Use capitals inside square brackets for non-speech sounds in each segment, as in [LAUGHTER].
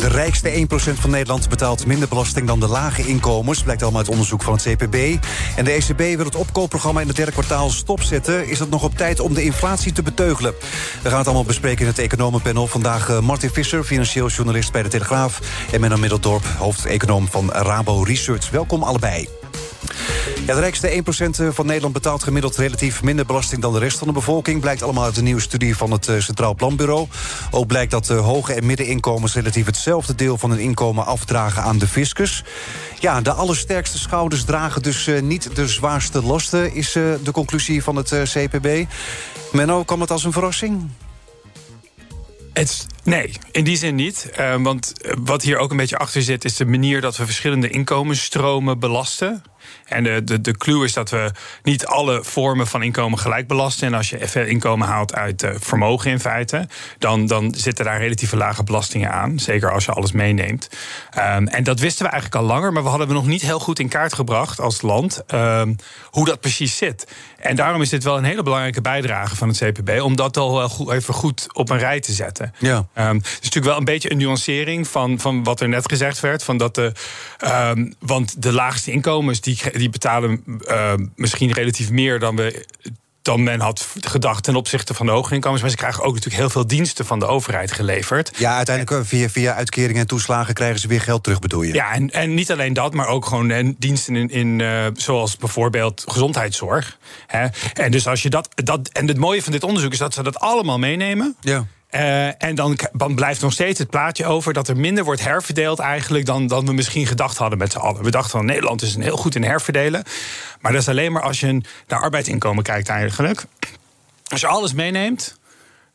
De rijkste 1% van Nederland betaalt minder belasting dan de lage inkomens. Blijkt allemaal uit onderzoek van het CPB. En de ECB wil het opkoopprogramma in het derde kwartaal stopzetten. Is het nog op tijd om de inflatie te beteugelen? We gaan het allemaal bespreken in het Economenpanel. Vandaag uh, Martin Visser, financieel journalist bij de Telegraaf. En Menno Middeldorp, hoofdeconoom van Rabo Research. Welkom allebei. Ja, de rijkste 1% van Nederland betaalt gemiddeld relatief minder belasting dan de rest van de bevolking. Blijkt allemaal uit een nieuwe studie van het Centraal Planbureau. Ook blijkt dat de hoge en middeninkomens relatief hetzelfde deel van hun inkomen afdragen aan de fiscus. Ja, de allersterkste schouders dragen dus niet de zwaarste lasten, is de conclusie van het CPB. Menno, kwam het als een verrassing? Het, nee, in die zin niet. Uh, want wat hier ook een beetje achter zit, is de manier dat we verschillende inkomensstromen belasten. En de, de, de clue is dat we niet alle vormen van inkomen gelijk belasten. En als je inkomen haalt uit uh, vermogen in feite, dan, dan zitten daar relatief lage belastingen aan. Zeker als je alles meeneemt. Um, en dat wisten we eigenlijk al langer, maar we hadden we nog niet heel goed in kaart gebracht als land um, hoe dat precies zit. En daarom is dit wel een hele belangrijke bijdrage van het CPB, om dat al goed, even goed op een rij te zetten. Ja. Um, het is natuurlijk wel een beetje een nuancering van, van wat er net gezegd werd. Van dat de, want de laagste inkomens die die betalen uh, misschien relatief meer dan we dan men had gedacht ten opzichte van de hoge inkomens. Maar ze krijgen ook natuurlijk heel veel diensten van de overheid geleverd. Ja, uiteindelijk via, via uitkeringen en toeslagen krijgen ze weer geld terug, bedoel je? Ja, en, en niet alleen dat, maar ook gewoon en diensten in, in uh, zoals bijvoorbeeld gezondheidszorg. Hè. En dus als je dat, dat. En het mooie van dit onderzoek is dat ze dat allemaal meenemen. Ja. Uh, en dan, dan, blijft nog steeds het plaatje over dat er minder wordt herverdeeld eigenlijk dan, dan we misschien gedacht hadden met z'n allen. We dachten van Nederland is een heel goed in herverdelen. Maar dat is alleen maar als je naar arbeidsinkomen kijkt eigenlijk. Als je alles meeneemt.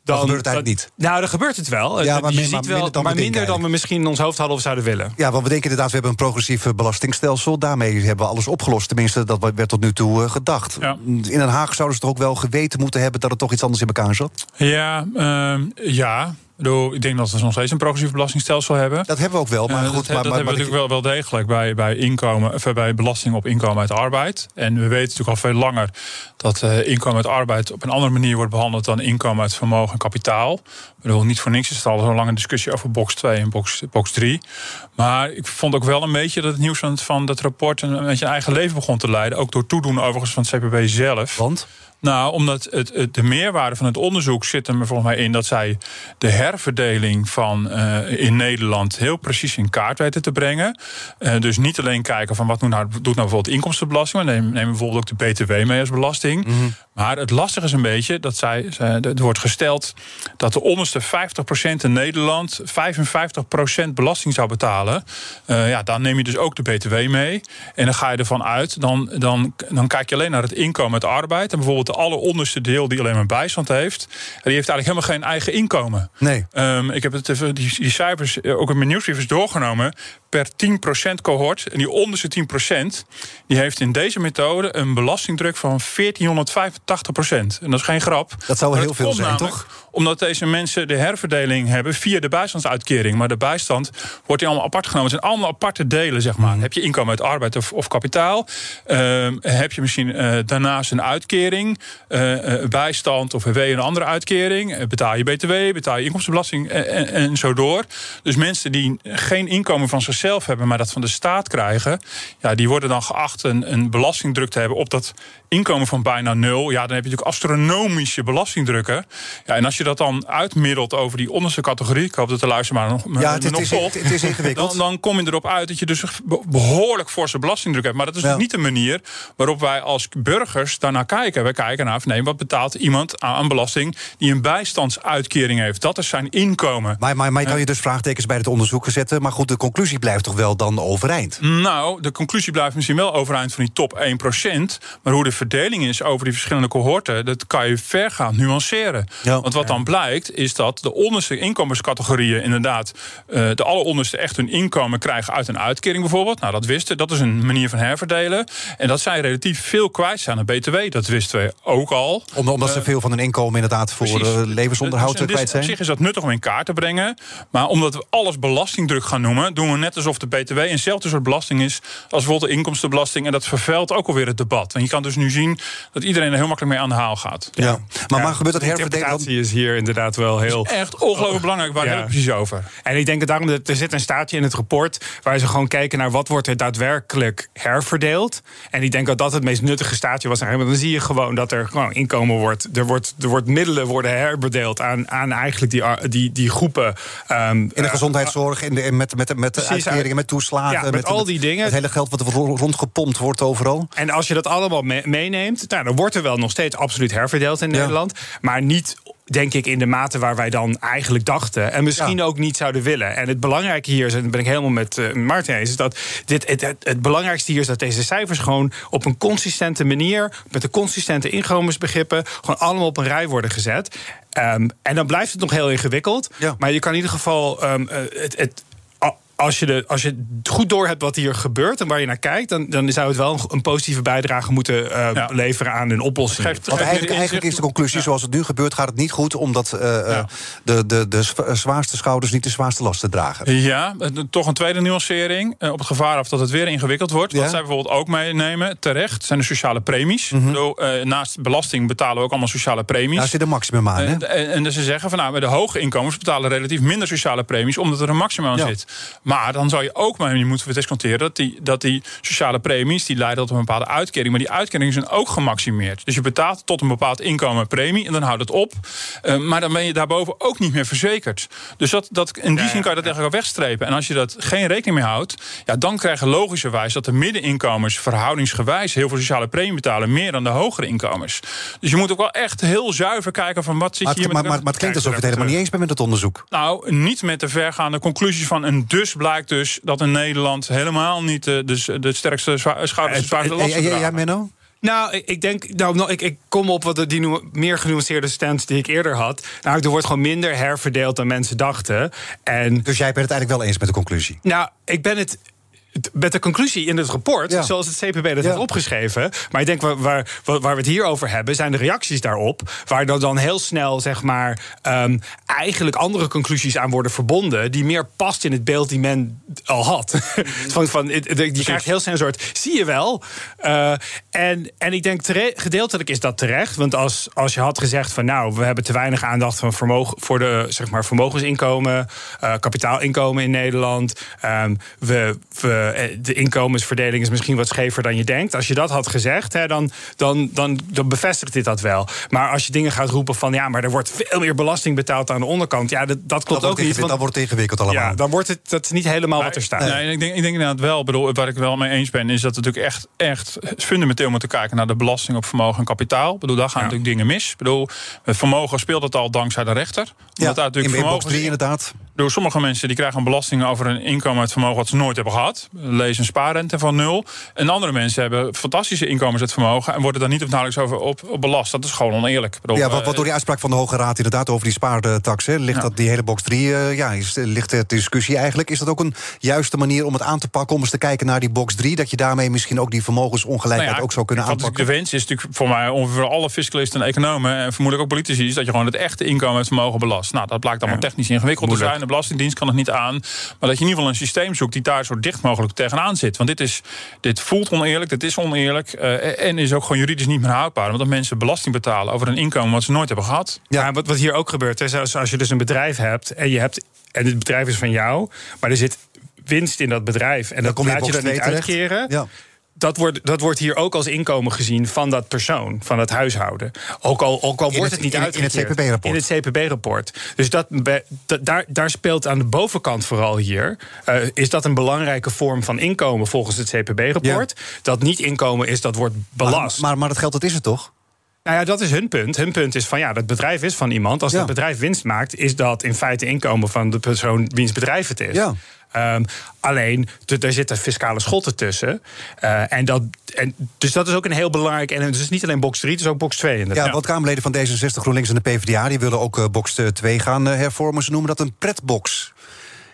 Dan, dan gebeurt het eigenlijk dat, niet. Nou, dan gebeurt het wel. Ja, maar, je maar, ziet maar wel, minder dan, maar minder denken dan we misschien in ons hoofd hadden of zouden willen. Ja, want we denken inderdaad, we hebben een progressief belastingstelsel. Daarmee hebben we alles opgelost. Tenminste, dat werd tot nu toe uh, gedacht. Ja. In Den Haag zouden ze toch ook wel geweten moeten hebben dat het toch iets anders in elkaar zat? Ja, uh, ja. Ik denk dat we nog steeds een progressief belastingstelsel hebben. Dat hebben we ook wel, maar uh, goed. Dat, maar, dat maar, hebben we natuurlijk wel, wel degelijk bij, bij, inkomen, of bij belasting op inkomen uit arbeid. En we weten natuurlijk al veel langer dat uh, inkomen uit arbeid op een andere manier wordt behandeld dan inkomen uit vermogen en kapitaal. Ik bedoel, niet voor niks is het al zo'n lange discussie over box 2 en box, box 3. Maar ik vond ook wel een beetje dat het nieuws van, van dat rapport een beetje een eigen leven begon te leiden. Ook door toedoen overigens van het CPB zelf. Want? Nou, omdat het, het, de meerwaarde van het onderzoek zit er volgens mij in dat zij de herverdeling van uh, in Nederland heel precies in kaart weten te brengen. Uh, dus niet alleen kijken van wat doet nou, doet nou bijvoorbeeld inkomstenbelasting, maar neem, neem bijvoorbeeld ook de BTW mee als belasting. Mm -hmm. Maar het lastige is een beetje dat zij, zij, er wordt gesteld dat de onderste 50% in Nederland 55% belasting zou betalen. Uh, ja, dan neem je dus ook de BTW mee. En dan ga je ervan uit, dan, dan, dan kijk je alleen naar het inkomen uit arbeid. En bijvoorbeeld alleronderste deel die alleen maar bijstand heeft, die heeft eigenlijk helemaal geen eigen inkomen. Nee. Um, ik heb het even, die, die cijfers ook in mijn nieuwsbriefers doorgenomen. Per 10% cohort. En die onderste 10% die heeft in deze methode een belastingdruk van 1485%. En dat is geen grap. Dat zou wel heel veel zijn, toch? Omdat deze mensen de herverdeling hebben via de bijstandsuitkering. Maar de bijstand wordt die allemaal apart genomen. Het zijn allemaal aparte delen, zeg maar. Mm. Heb je inkomen uit arbeid of, of kapitaal? Uh, heb je misschien uh, daarnaast een uitkering, uh, bijstand of WW een andere uitkering? betaal je BTW, betaal je inkomstenbelasting en, en, zo door. Dus mensen die geen inkomen van zichzelf hebben, maar dat van de staat krijgen, ja, die worden dan geacht een, een belastingdruk te hebben op dat inkomen van bijna nul. Ja, dan heb je natuurlijk astronomische belastingdrukken. Ja, en als je dat dan uitmiddelt over die onderste categorie, ik hoop dat de luisteraar nog, ja, het, nog is, het is ingewikkeld. Dan, dan kom je erop uit dat je dus behoorlijk forse belastingdruk hebt. Maar dat is ja. dus niet de manier waarop wij als burgers daarnaar kijken. Wij kijken naar, nee, wat betaalt iemand aan belasting die een bijstandsuitkering heeft? Dat is zijn inkomen. Maar, maar, maar kan je dus vraagtekens bij het onderzoek zetten. Maar goed, de conclusie blijft toch wel dan overeind? Nou, de conclusie blijft misschien wel overeind van die top 1%. Maar hoe de verdeling is over die verschillende cohorten, dat kan je vergaand nuanceren. Ja. Want wat dan blijkt, is dat de onderste inkomenscategorieën inderdaad eh, de alleronderste echt hun inkomen krijgen uit een uitkering bijvoorbeeld. Nou, dat wisten, dat is een manier van herverdelen. En dat zij relatief veel kwijt zijn aan BTW, dat wisten we ook al. Omdat, ze veel van hun inkomen inderdaad voor Precies. eh, levensonderhoud Dus- dus kwijt Op zijn. zich is dat nuttig om in kaart te brengen. Maar omdat we alles belastingdruk gaan noemen, doen we net alsof de BTW eenzelfde soort belasting is als bijvoorbeeld de inkomstenbelasting. En dat vervuilt ook alweer het debat. Want je kan dus nu zien dat iedereen er heel makkelijk mee aan de haal gaat. Ja. Maar, maar gebeurt dat de dan- interpretatie is hier inderdaad wel heel... Echt ongelooflijk belangrijk, waar we het precies over? En ik denk dat daarom, dat er zit een staatje in het rapport... waar ze gewoon kijken naar wat wordt er daadwerkelijk herverdeeld. En ik denk dat dat het meest nuttige staatje was. Want dan zie je gewoon dat er gewoon inkomen wordt... er wordt, er wordt middelen worden herbedeeld aan, aan eigenlijk die, die, die groepen... ehm, In de eh, gezondheidszorg, in de, in met, met, met de Precies, uitkeringen, met toeslagen. ja, met al die dingen. Het hele geld wat er ro- rondgepompt wordt overal. En als je dat allemaal me- meeneemt, nou, dan wordt er wel nog steeds absoluut herverdeeld in Ja. Nederland. Maar niet, denk ik, in de mate waar wij dan eigenlijk dachten. En misschien Ja. ook niet zouden willen. En het belangrijke hier is, en dat ben ik helemaal met eh, Martin eens, is dat dit, het, het, het belangrijkste hier is dat deze cijfers gewoon op een consistente manier, met de consistente inkomensbegrippen, gewoon allemaal op een rij worden gezet. Ehm, en dan blijft het nog heel ingewikkeld. Ja. Maar je kan in ieder geval ehm, eh, het. het als je, de, als je goed door hebt wat hier gebeurt en waar je naar kijkt, dan, dan zou het wel een, positieve bijdrage moeten eh, Ja. leveren aan een oplossing. Geeft- Want geeft eigenlijk, is de conclusie, Ja. zoals het nu gebeurt, gaat het niet goed. Omdat eh, eh, Ja. de, de, de zwa- zwaarste schouders niet de zwaarste lasten dragen. Ja, toch een tweede nuancering. Op het gevaar af dat het weer ingewikkeld wordt. Ja. Wat zij bijvoorbeeld ook meenemen, terecht, zijn de sociale premies. Bedoel, eh, naast belasting betalen we ook allemaal sociale premies. Daar zit een maximum aan. Hè? En, en, en dus ze zeggen van nou, bij de hoge inkomens betalen relatief minder sociale premies, omdat er een maximum aan Ja. zit. Maar dan zou je ook maar je moeten we disconteren dat die, dat die sociale premies die leiden tot een bepaalde uitkering. Maar die uitkeringen zijn ook gemaximeerd. Dus je betaalt tot een bepaald inkomen een premie en dan houdt het op. Eh, maar dan ben je daarboven ook niet meer verzekerd. Dus dat, dat, in die zin kan je dat eigenlijk wegstrepen. En als je dat geen rekening mee houdt, ja, dan krijgen logischerwijs dat de middeninkomens verhoudingsgewijs heel veel sociale premie betalen, meer dan de hogere inkomens. Dus je moet ook wel echt heel zuiver kijken van wat zit Maar, hier maar, met maar, maar het klinkt alsof je het helemaal niet eens bent met het onderzoek. nou, niet met de vergaande conclusies van. En dus blijkt dus dat in Nederland helemaal niet de, de, de sterkste zwa- schouders de zwaarste Ja, lasten ja, ja. Menno? Nou, ik, denk, nou, nou, ik, ik kom op wat die meer genuanceerde stand die ik eerder had. Nou, er wordt gewoon minder herverdeeld dan mensen dachten. En Dus jij bent het eigenlijk wel eens met de conclusie? nou, ik ben het met de conclusie in het rapport, Ja. zoals het CPB dat Ja. heeft opgeschreven. Maar ik denk waar, waar, waar we het hier over hebben, zijn de reacties daarop. Waar dan, dan heel snel, zeg maar, ehm, eigenlijk andere conclusies aan worden verbonden. die meer past in het beeld die men al had. [LAUGHS] van, van, het- het- je krijgt heel snel een soort. zie je wel. Eh, en, en ik denk gedeeltelijk is dat terecht. Want als, als je had gezegd van nou, we hebben te weinig aandacht van vermogen, voor de zeg maar, vermogensinkomen, eh, kapitaalinkomen in Nederland. Ehm, we, we, de inkomensverdeling is misschien wat schever dan je denkt. Als je dat had gezegd, hè, dan, dan, dan, dan bevestigt dit dat wel. Maar als je dingen gaat roepen van ja, maar er wordt veel meer belasting betaald aan de onderkant. Ja, dat, dat klopt ook niet. het, dan Want, wordt het ingewikkeld allemaal. ja, dan wordt het dat is niet helemaal wat er staat. Nee, ik denk, ik denk inderdaad wel, bedoel, waar ik wel mee eens ben, is dat we natuurlijk echt, echt fundamenteel moeten kijken naar de belasting op vermogen en kapitaal. Ik bedoel, daar gaan Ja. natuurlijk dingen mis. Ik bedoel, het vermogen speelt het al dankzij de rechter. Ja, daar in, in vermogen box 3 inderdaad. Door sommige mensen die krijgen een belasting over een inkomen uit vermogen wat ze nooit hebben gehad. Lees een spaarrente van nul. En andere mensen hebben fantastische inkomens uit vermogen en worden daar niet op nauwelijks over op, op belast. Dat is gewoon oneerlijk. Bedoel, Ja, wat, eh, wat door die uitspraak van de Hoge Raad inderdaad over die spaartax... Hè, ligt Ja. dat die hele box 3, eh, ja, is, ligt de discussie eigenlijk. Is dat ook een juiste manier om het aan te pakken... om eens te kijken naar die box 3... dat je daarmee misschien ook die vermogensongelijkheid Nou ja, ook zou kunnen wat aanpakken? De wens is natuurlijk voor mij ongeveer alle fiscalisten en economen... en vermoedelijk ook politici... is dat je gewoon het echte inkomen uit vermogen belast. Nou, dat blijkt allemaal Ja. technisch ingewikkeld te zijn. De Belastingdienst kan het niet aan. Maar dat je in ieder geval een systeem zoekt... die daar zo dicht mogelijk tegenaan zit. Want dit, is, dit voelt oneerlijk, dit is oneerlijk... eh, en is ook gewoon juridisch niet meer houdbaar. Omdat mensen belasting betalen over een inkomen... wat ze nooit hebben gehad. Ja, wat, wat hier ook gebeurt, is als, als je dus een bedrijf hebt en je hebt en het bedrijf is van jou, maar er zit winst in dat bedrijf en dat kom je in laat je dan niet 2 terecht. uitkeren. Ja. Dat wordt, dat wordt hier ook als inkomen gezien van dat persoon, van dat huishouden. Ook al, ook al wordt het- het niet het- in het. CPB-rapport. In het CPB-rapport. Dus dat, daar, daar speelt aan de bovenkant vooral hier... eh, is dat een belangrijke vorm van inkomen volgens het CPB-rapport. Dat niet inkomen is, dat wordt belast. Maar, maar, maar dat geld, dat is het toch? Nou ja, dat is hun punt. Hun punt is van ja, dat bedrijf is van iemand. Als Ja. dat bedrijf winst maakt, is dat in feite inkomen van de persoon wiens bedrijf het is. Ja. Ehm, alleen, daar zitten fiscale schotten tussen. Eh, en dat, en, dus dat is ook een heel belangrijk. En het is niet alleen box 3, het is ook box 2. Inderdaad. Ja, wat Kamerleden van D66, GroenLinks en de PvdA... die willen ook eh, box 2 gaan eh, hervormen. Ze noemen dat een pretbox.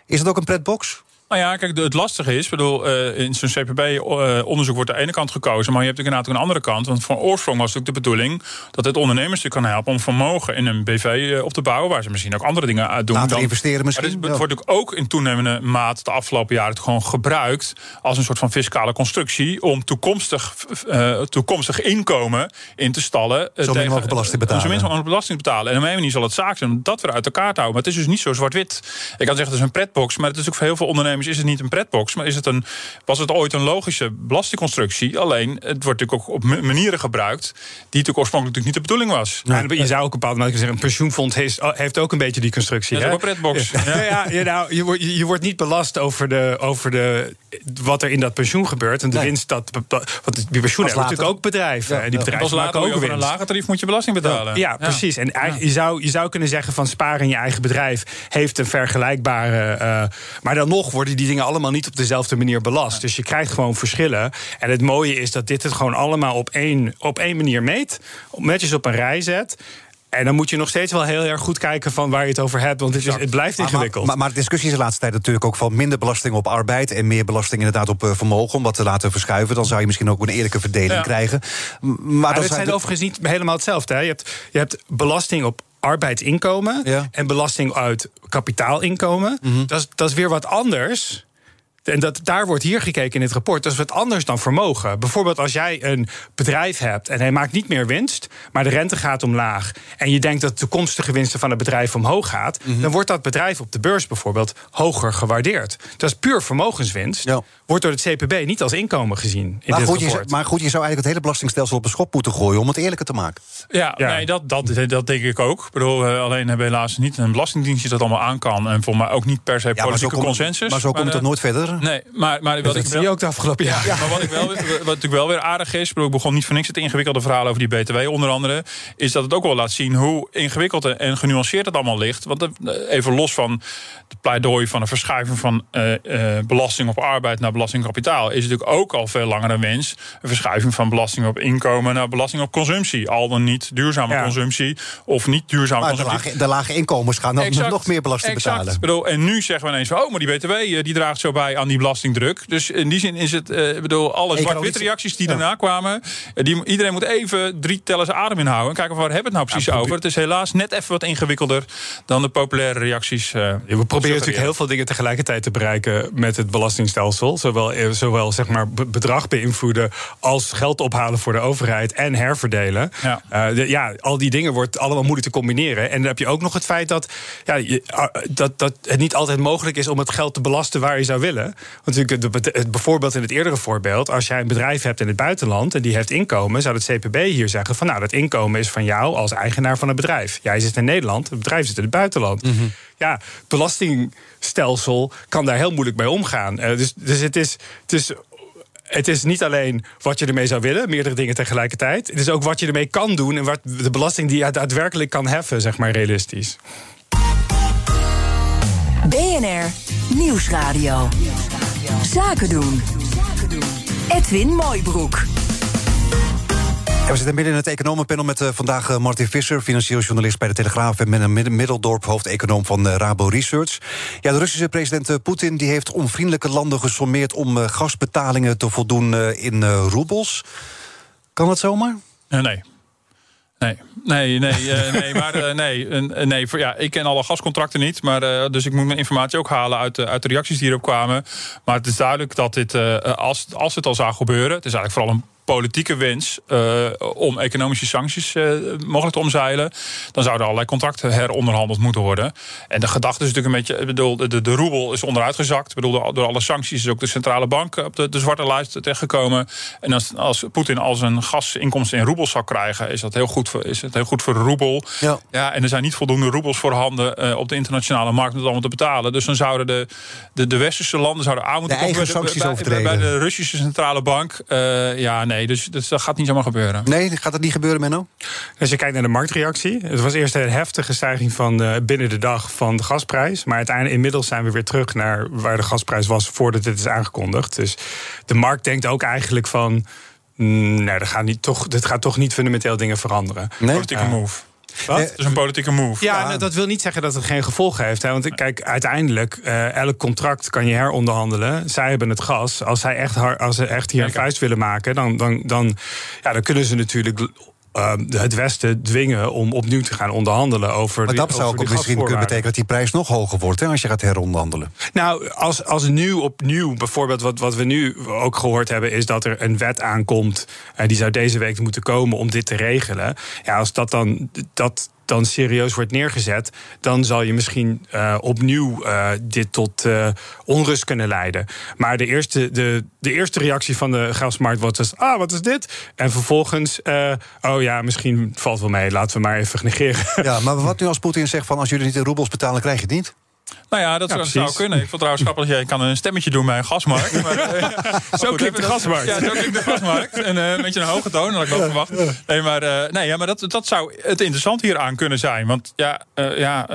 Is het ook een pretbox? Nou ja, kijk, het lastige is, bedoel, eh, in zo'n CPB-onderzoek wordt de ene kant gekozen, maar je hebt inderdaad ook een andere kant. Want van oorsprong was het ook de bedoeling dat het ondernemers kan helpen om vermogen in een BV eh, op te bouwen, waar ze misschien ook andere dingen uit doen. Later dan- investeren misschien, Maar het, wordt ook, ook in toenemende maat de afgelopen jaren gewoon gebruikt als een soort van fiscale constructie om toekomstig, eh, toekomstig inkomen in te stallen. eh, min mogelijk belasting betalen. Zo min mogelijk belasting betalen. En op een manier zal het zaak zijn om dat weer uit elkaar te houden. Maar het is dus niet zo zwart-wit. Ik kan zeggen het is een pretbox, maar het is ook voor heel veel ondernemers is het niet een pretbox, maar is het een, was het ooit een logische belastingconstructie. Alleen het wordt natuurlijk ook op ma- manieren gebruikt die natuurlijk oorspronkelijk natuurlijk niet de bedoeling was. Ja, je zou ook een bepaalde manier zeggen... een pensioenfonds heeft, heeft ook een beetje die constructie. Dat is hè? ook een pretbox. Ja, ja, ja, nou, je, wordt, je, wordt niet belast over, de, over de, wat er in dat pensioen gebeurt. En de Nee. winst, dat, want die pensioenen hebben natuurlijk ook bedrijven. Ja, en die. Pas bedrijven maken ook over een winst. lager tarief moet je belasting betalen. Ja, precies. En eigenlijk, je, zou, je zou kunnen zeggen van sparen in je eigen bedrijf heeft een vergelijkbare. eh, maar dan nog worden die dingen allemaal niet op dezelfde manier belast. Dus je krijgt gewoon verschillen. En het mooie is dat dit het gewoon allemaal op één, op één manier meet. Netjes op een rij zet. En dan moet je nog steeds wel heel erg goed kijken van waar je het over hebt. Want het, is, het blijft ingewikkeld. maar, maar de discussie is de laatste tijd natuurlijk ook van minder belasting op arbeid en meer belasting inderdaad op eh, vermogen. Om dat te laten verschuiven. Dan zou je misschien ook een eerlijke verdeling Ja. krijgen. Maar, Maar dat het zijn de- overigens niet helemaal hetzelfde. Hè. Je, hebt, je hebt belasting op arbeidsinkomen Ja. en belasting uit kapitaalinkomen. dat, is, dat is weer wat anders. En dat, daar wordt hier gekeken in dit rapport. Dat is wat anders dan vermogen. Bijvoorbeeld als jij een bedrijf hebt en hij maakt niet meer winst, maar de rente gaat omlaag. En je denkt dat de toekomstige winsten van het bedrijf omhoog gaat. Mhm. Dan wordt dat bedrijf op de beurs bijvoorbeeld hoger gewaardeerd. Dat is puur vermogenswinst. Ja. Wordt door het CPB niet als inkomen gezien. In maar, dit goed, je, rapport. maar goed, je zou eigenlijk het hele belastingstelsel op een schop moeten gooien om het eerlijker te maken. Ja, Ja. Nee, dat, dat, dat denk ik ook. Ik bedoel, eh, alleen hebben we helaas niet een belastingdienst die dat allemaal aan kan. En voor mij ook niet per se Ja, maar zo politieke komt- consensus. Maar zo komt het eh, nooit verder? Nee, maar, maar wat dat ik zie wel, je ook de afgelopen jaren. Ja, maar wat, ik wel, wat natuurlijk wel weer aardig is, ik bedoel, ik begon niet voor niks het ingewikkelde verhaal over die BTW onder andere, is dat het ook wel laat zien hoe ingewikkeld en- en genuanceerd het allemaal ligt. Want eh, even los van het pleidooi van een verschuiving van eh, eh, belasting op arbeid naar belasting op kapitaal, is natuurlijk ook al veel langer een wens een verschuiving van belasting op inkomen naar belasting op consumptie. Al dan niet duurzame Ja. consumptie of niet duurzame Maar de consumptie. lage, de lage inkomens gaan dan Exact, nog meer belasting exact. betalen. Ik bedoel, en nu zeggen we ineens van, oh, maar die BTW eh, die draagt zo bij aan die belastingdruk. Dus in die zin is het, eh, ik bedoel, alle zwart-wit Economisch- reacties die Ja. daarna kwamen, eh, die, iedereen moet even drie tellers adem inhouden en kijken van waar hebben we het nou precies over. Het is helaas net even wat ingewikkelder dan de populaire reacties. eh, Ja, we proberen natuurlijk heel veel dingen tegelijkertijd te bereiken met het belastingstelsel. Zowel, eh, zowel zeg maar be- bedrag beïnvloeden als geld ophalen voor de overheid en herverdelen. Ja. Eh, de- ja, al die dingen wordt allemaal moeilijk te combineren. En dan heb je ook nog het feit dat, ja, je, ah, dat, dat het niet altijd mogelijk is om het geld te belasten waar je zou willen. Want natuurlijk, het, bijvoorbeeld in het eerdere voorbeeld, als jij een bedrijf hebt in het buitenland en die heeft inkomen, zou het CPB hier zeggen van nou, dat inkomen is van jou als eigenaar van het bedrijf. Jij zit in Nederland, het bedrijf zit in het buitenland. Ja, belastingstelsel kan daar heel moeilijk mee omgaan. Eh, dus, dus het is. Het is het is niet alleen wat je ermee zou willen, meerdere dingen tegelijkertijd. Het is ook wat je ermee kan doen en wat de belasting die je daadwerkelijk kan heffen, zeg maar realistisch. BNR Nieuwsradio. Zaken doen. Edwin Mooibroek. We zitten midden in het economenpanel met eh, vandaag eh, Martin Visser, financieel journalist bij de Telegraaf, en Mid- Middeldorp, hoofdeconoom van eh, Rabo Research. Ja, de Russische president Poetin die heeft onvriendelijke landen gesommeerd om gasbetalingen te voldoen in roebels. Kan dat zomaar? Nee. Nee, nee, nee, nee, maar nee, nee ja, ik ken alle gascontracten niet, maar, dus ik moet mijn informatie ook halen uit, de- uit de reacties die hierop kwamen. Maar het is duidelijk dat dit, als, als het al zou gebeuren, het is eigenlijk vooral een politieke wens eh, om economische sancties eh, mogelijk te omzeilen, dan zouden allerlei contracten heronderhandeld moeten worden. En de gedachte is natuurlijk een beetje, bedoel, de, de, de roebel is onderuit gezakt. Ik bedoel, door, alle sancties is ook de centrale bank op de, de zwarte lijst terechtgekomen. En als, als Poetin al zijn gasinkomsten in roebels zou krijgen, is dat heel goed voor, is het heel goed voor de roebel. Ja. Ja, en er zijn niet voldoende roebels voorhanden eh, op de internationale markt om het allemaal te betalen. Dus dan zouden de, de, de westerse landen zouden aan moeten De eigen komen bij de Russische centrale bank. Ja, nee, nee, dus, dus dat gaat niet zomaar gebeuren. Nee, gaat dat niet gebeuren, Menno? Als je kijkt naar de marktreactie. Het was eerst een heftige stijging van uh, binnen de dag van de gasprijs. Maar uiteindelijk inmiddels zijn we weer terug naar waar de gasprijs was voordat dit is aangekondigd. Dus de markt denkt ook eigenlijk van. Mm, nee, dat gaat, niet, toch, dit gaat toch niet fundamenteel dingen veranderen. Nee? Politieke move. Wat? Het is een politieke move. Ja, nou, dat wil niet zeggen dat het geen gevolgen heeft. Hè? Want kijk, uiteindelijk, uh, elk contract kan je heronderhandelen. Zij hebben het gas. Als, zij echt, als ze echt hier een vuist willen maken, dan, dan, dan, ja, dan kunnen ze natuurlijk uh, het Westen dwingen om opnieuw te gaan onderhandelen over. Maar dat zou ook misschien kunnen betekenen dat die prijs nog hoger wordt hè, als je gaat heronderhandelen. Nou, als, als nu opnieuw, bijvoorbeeld wat, wat we nu ook gehoord hebben, is dat er een wet aankomt. Uh, die zou deze week moeten komen om dit te regelen. Ja, als dat dan. Dat, dan serieus wordt neergezet, dan zal je misschien uh, opnieuw uh, dit tot uh, onrust kunnen leiden. Maar de eerste, de, de eerste reactie van de gasmarkt was: dus, ah, wat is dit? En vervolgens, oh ja, misschien valt wel mee, laten we maar even negeren. Ja, maar [LAUGHS] wat nu als Poetin zegt van als jullie niet in roebels betalen, krijg je het niet? Nou ja, dat ja, zou, kunnen. Ik vond trouwens grappig dat jij kan een stemmetje doen bij een gasmarkt. Maar, [LAUGHS] uh, zo klinkt de gasmarkt. Ja, zo klinkt de gasmarkt. En uh, een beetje een hoge toon, had ik wel verwacht. Nee, maar, uh, nee, ja, maar dat, dat zou het interessant hier aan kunnen zijn. Want ja, ja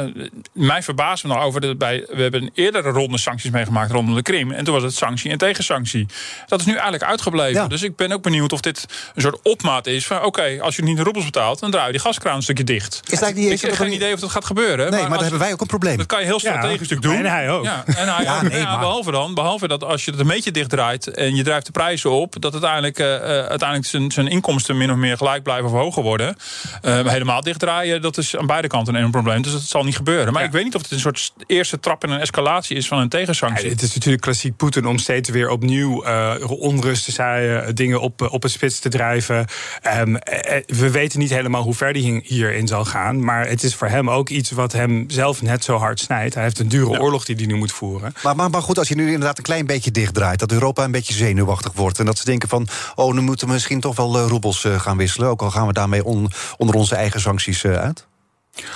mij verbaast me nog over... Dat bij, we hebben een eerdere ronde sancties meegemaakt rondom de Krim. En toen was het sanctie en tegensanctie. Dat is nu eigenlijk uitgebleven. Ja. Dus ik ben ook benieuwd of dit een soort opmaat is van... oké, als je niet de roebels betaalt, dan draai je die gaskraan een stukje dicht. Is dat niet ik heb geen idee of dat gaat gebeuren. Nee, maar, maar dan hebben wij ook een probleem. Dat kan je heel strategisch doen. En hij ook. Ja, [LAUGHS] en hij ja, nee, ja, behalve dan, behalve dat als je het een beetje dicht draait en je drijft de prijzen op, dat uiteindelijk, uh, uiteindelijk zijn, zijn inkomsten min of meer gelijk blijven of hoger worden. Uh, helemaal dichtdraaien, dat is aan beide kanten een probleem. Dus dat zal niet gebeuren. Maar ik weet niet of het een soort eerste trap in een escalatie is van een tegensanctie. het is natuurlijk klassiek Poetin om steeds weer opnieuw onrust te zaaien, dingen op, op het spits te drijven. Um, we weten niet helemaal hoe ver hij hierin zal gaan. Maar het is voor hem ook iets wat hem zelf net zo hard snijdt. Hij heeft een dure ja. oorlog die hij nu moet voeren. Maar, maar, maar, goed, als je nu inderdaad een klein beetje dichtdraait... dat Europa een beetje zenuwachtig wordt... en dat ze denken van, oh, nu moeten we misschien toch wel uh, roebels uh, gaan wisselen... ook al gaan we daarmee on, onder onze eigen sancties uh, uit?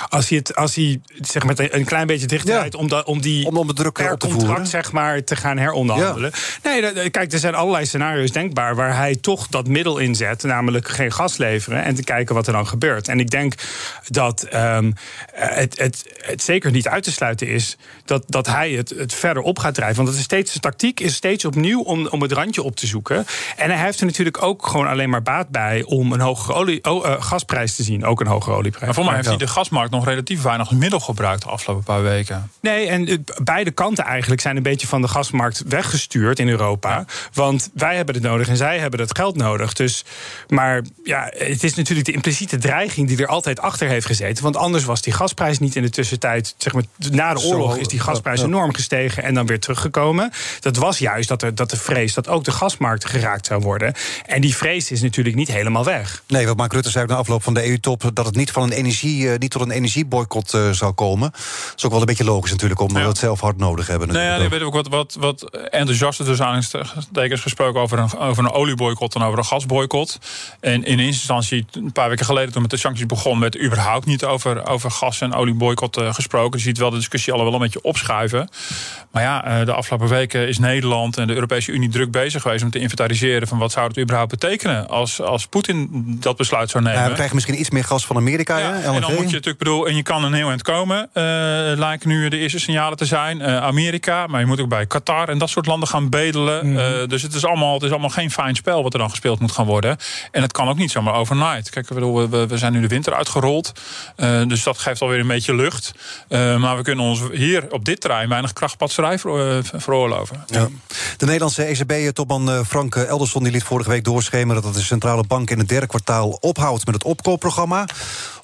Als hij, het, als hij zeg maar, een klein beetje dichtdraait ja. om, da, om die om, om druk per op te contract voeren. zeg maar, te gaan heronderhandelen. Ja. Nee, kijk, er zijn allerlei scenario's denkbaar waar hij toch dat middel inzet, namelijk geen gas leveren en te kijken wat er dan gebeurt. En ik denk dat um, het, het, het zeker niet uit te sluiten is dat, dat hij het, het verder op gaat drijven. Want het is steeds, de tactiek is steeds opnieuw om, om het randje op te zoeken. En hij heeft er natuurlijk ook gewoon alleen maar baat bij om een hogere olie, oh, uh, gasprijs te zien, ook een hogere olieprijs. Maar voor mij heeft hij de gas gasmarkt nog relatief weinig middel gebruikt de afgelopen paar weken. Nee, en beide kanten eigenlijk zijn een beetje van de gasmarkt weggestuurd in Europa. Ja. Want wij hebben het nodig en zij hebben het geld nodig. Dus, maar ja, het is natuurlijk de impliciete dreiging die er altijd achter heeft gezeten. Want anders was die gasprijs niet in de tussentijd, zeg maar, na de oorlog is die gasprijs enorm gestegen en dan weer teruggekomen. Dat was juist dat, er, dat de vrees dat ook de gasmarkt geraakt zou worden. En die vrees is natuurlijk niet helemaal weg. Nee, wat Mark Rutte zei na afloop van de EU-top dat het niet van een energie, niet tot een energieboycott uh, zou komen. Dat is ook wel een beetje logisch natuurlijk, omdat ja. we het zelf hard nodig hebben. Nou ja, er werd ook wat, wat, wat enthousiaster dus aanstekens gesproken over een, over een olieboycott en over een gasboycott. En in eerste instantie, een paar weken geleden toen met de sancties begon, werd überhaupt niet over, over gas- en olieboycott uh, gesproken. Dus je ziet wel de discussie al wel een beetje opschuiven. Maar ja, uh, de afgelopen weken is Nederland en de Europese Unie druk bezig geweest om te inventariseren van wat zou het überhaupt betekenen als, als Poetin dat besluit zou nemen. Ja, we krijgen misschien iets meer gas van Amerika. Ja, en dan moet je natuurlijk bedoel, en je kan een heel eind komen, uh, lijken nu de eerste signalen te zijn. Uh, Amerika, maar je moet ook bij Qatar en dat soort landen gaan bedelen. Mm -hmm. uh, dus het is, allemaal, het is allemaal geen fijn spel wat er dan gespeeld moet gaan worden. En het kan ook niet zomaar overnight. Kijk, we, we, we zijn nu de winter uitgerold, dus dat geeft alweer een beetje lucht. maar we kunnen ons hier op dit terrein weinig krachtpatserij ver, veroorloven. Ja. De Nederlandse ECB-topman Frank Elderson die liet vorige week doorschemeren dat de centrale bank in het derde kwartaal ophoudt met het opkoopprogramma.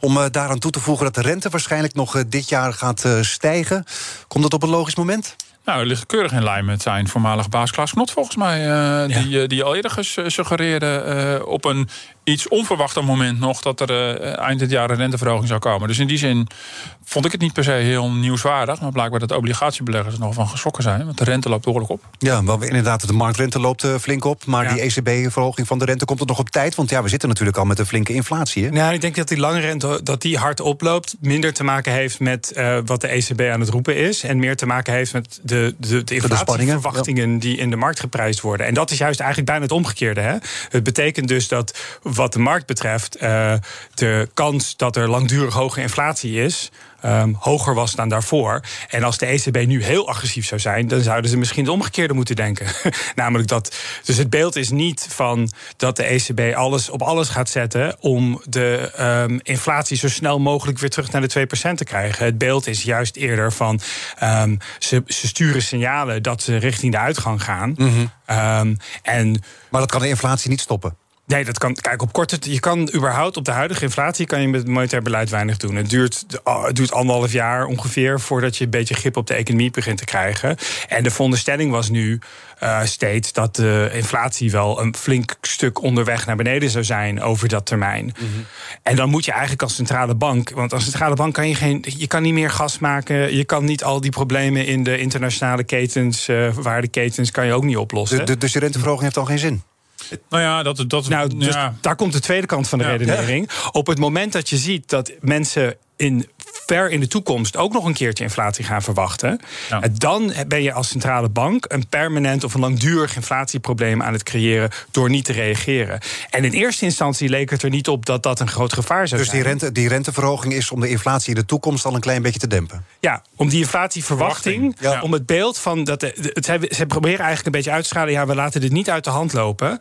Om daaraan toe te voegen dat de rente waarschijnlijk nog dit jaar gaat stijgen. Komt dat op een logisch moment? Nou, het ligt keurig in lijn met zijn voormalige baas Klaas Knot, volgens mij. Uh, ja. die, die al eerder gesuggereerde uh, op een iets onverwacht moment nog dat er uh, eind dit jaar een renteverhoging zou komen. Dus in die zin vond ik het niet per se heel nieuwswaardig. Maar blijkbaar dat obligatiebeleggers nog van geschrokken zijn. Want de rente loopt behoorlijk op. Ja, wel, inderdaad, de marktrente loopt uh, flink op. Maar die ECB-verhoging van de rente komt er nog op tijd. Want ja, we zitten natuurlijk al met een flinke inflatie. Hè? Nou, ik denk dat die lange rente dat die hard oploopt. Minder te maken heeft met uh, wat de ECB aan het roepen is. En meer te maken heeft met de, de, de inflatieverwachtingen ja. die in de markt geprijsd worden. En dat is juist eigenlijk bijna het omgekeerde. Hè? Het betekent dus dat wat de markt betreft, uh, de kans dat er langdurig hoge inflatie is. Um, hoger was dan daarvoor. En als de ECB nu heel agressief zou zijn, dan zouden ze misschien het omgekeerde moeten denken. [LAUGHS] Namelijk dat. Dus het beeld is niet van dat de ECB alles op alles gaat zetten om de um, inflatie zo snel mogelijk weer terug naar de 2% te krijgen. Het beeld is juist eerder van um, ze, ze, sturen signalen dat ze richting de uitgang gaan. Mm -hmm. en, maar dat kan de inflatie niet stoppen. Nee, dat kan. Kijk, op korte. Je kan überhaupt op de huidige inflatie kan je met monetair beleid weinig doen. Het duurt, het duurt anderhalf jaar ongeveer voordat je een beetje grip op de economie begint te krijgen. En de veronderstelling was nu uh, steeds dat de inflatie wel een flink stuk onderweg naar beneden zou zijn over dat termijn. Mm -hmm. En dan moet je eigenlijk als centrale bank, want als centrale bank kan je geen, je kan niet meer gas maken, je kan niet al die problemen in de internationale ketens, uh, waardeketens, kan je ook niet oplossen. Dus, dus de renteverhoging heeft al geen zin. Nou ja, dat, dat, nou, dus ja. daar komt de tweede kant van de ja. redenering. Op het moment dat je ziet dat mensen in ver in de toekomst ook nog een keertje inflatie gaan verwachten. Ja. Dan ben je als centrale bank een permanent of een langdurig inflatieprobleem aan het creëren door niet te reageren. En in eerste instantie leek het er niet op dat dat een groot gevaar zou dus zijn. Dus die, rente, die renteverhoging is om de inflatie in de toekomst al een klein beetje te dempen? Ja, om die inflatieverwachting, ja. om het beeld van dat. Het, ze proberen eigenlijk een beetje uit te schalen. Ja, we laten dit niet uit de hand lopen.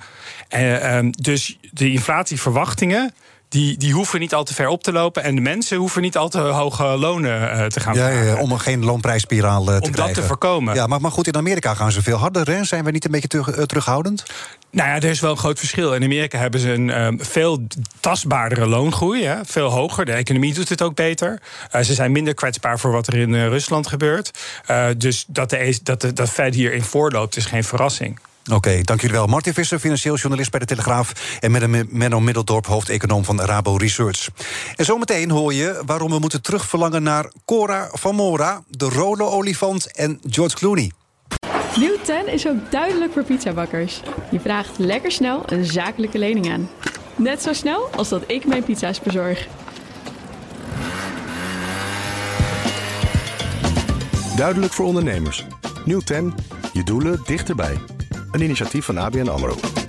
Uh, um, dus de inflatieverwachtingen die, die hoeven niet al te ver op te lopen. En de mensen hoeven niet al te hoge lonen uh, te gaan ja, ja, om geen loonprijsspiraal uh, te om krijgen. Om dat te voorkomen. Ja, maar, maar goed, in Amerika gaan ze veel harder. Hè? Zijn we niet een beetje terug, uh, terughoudend? Nou ja, er is wel een groot verschil. In Amerika hebben ze een um, veel tastbaardere loongroei. Hè? Veel hoger. De economie doet het ook beter. Uh, ze zijn minder kwetsbaar voor wat er in uh, Rusland gebeurt. Uh, dus dat de, dat, de, dat Fed hierin voorloopt is geen verrassing. Oké, okay, dank jullie wel. Martin Visser, financieel journalist bij de Telegraaf... en met Menno Middeldorp, hoofdeconoom van Rabo Research. En zometeen hoor je waarom we moeten terugverlangen naar Cora van Mora... de rode olifant en George Clooney. Nieuw 10 is ook duidelijk voor pizzabakkers. Je vraagt lekker snel een zakelijke lening aan. Net zo snel als dat ik mijn pizza's bezorg. Duidelijk voor ondernemers. Nieuw 10, je doelen dichterbij. Een initiatief van ABN AMRO.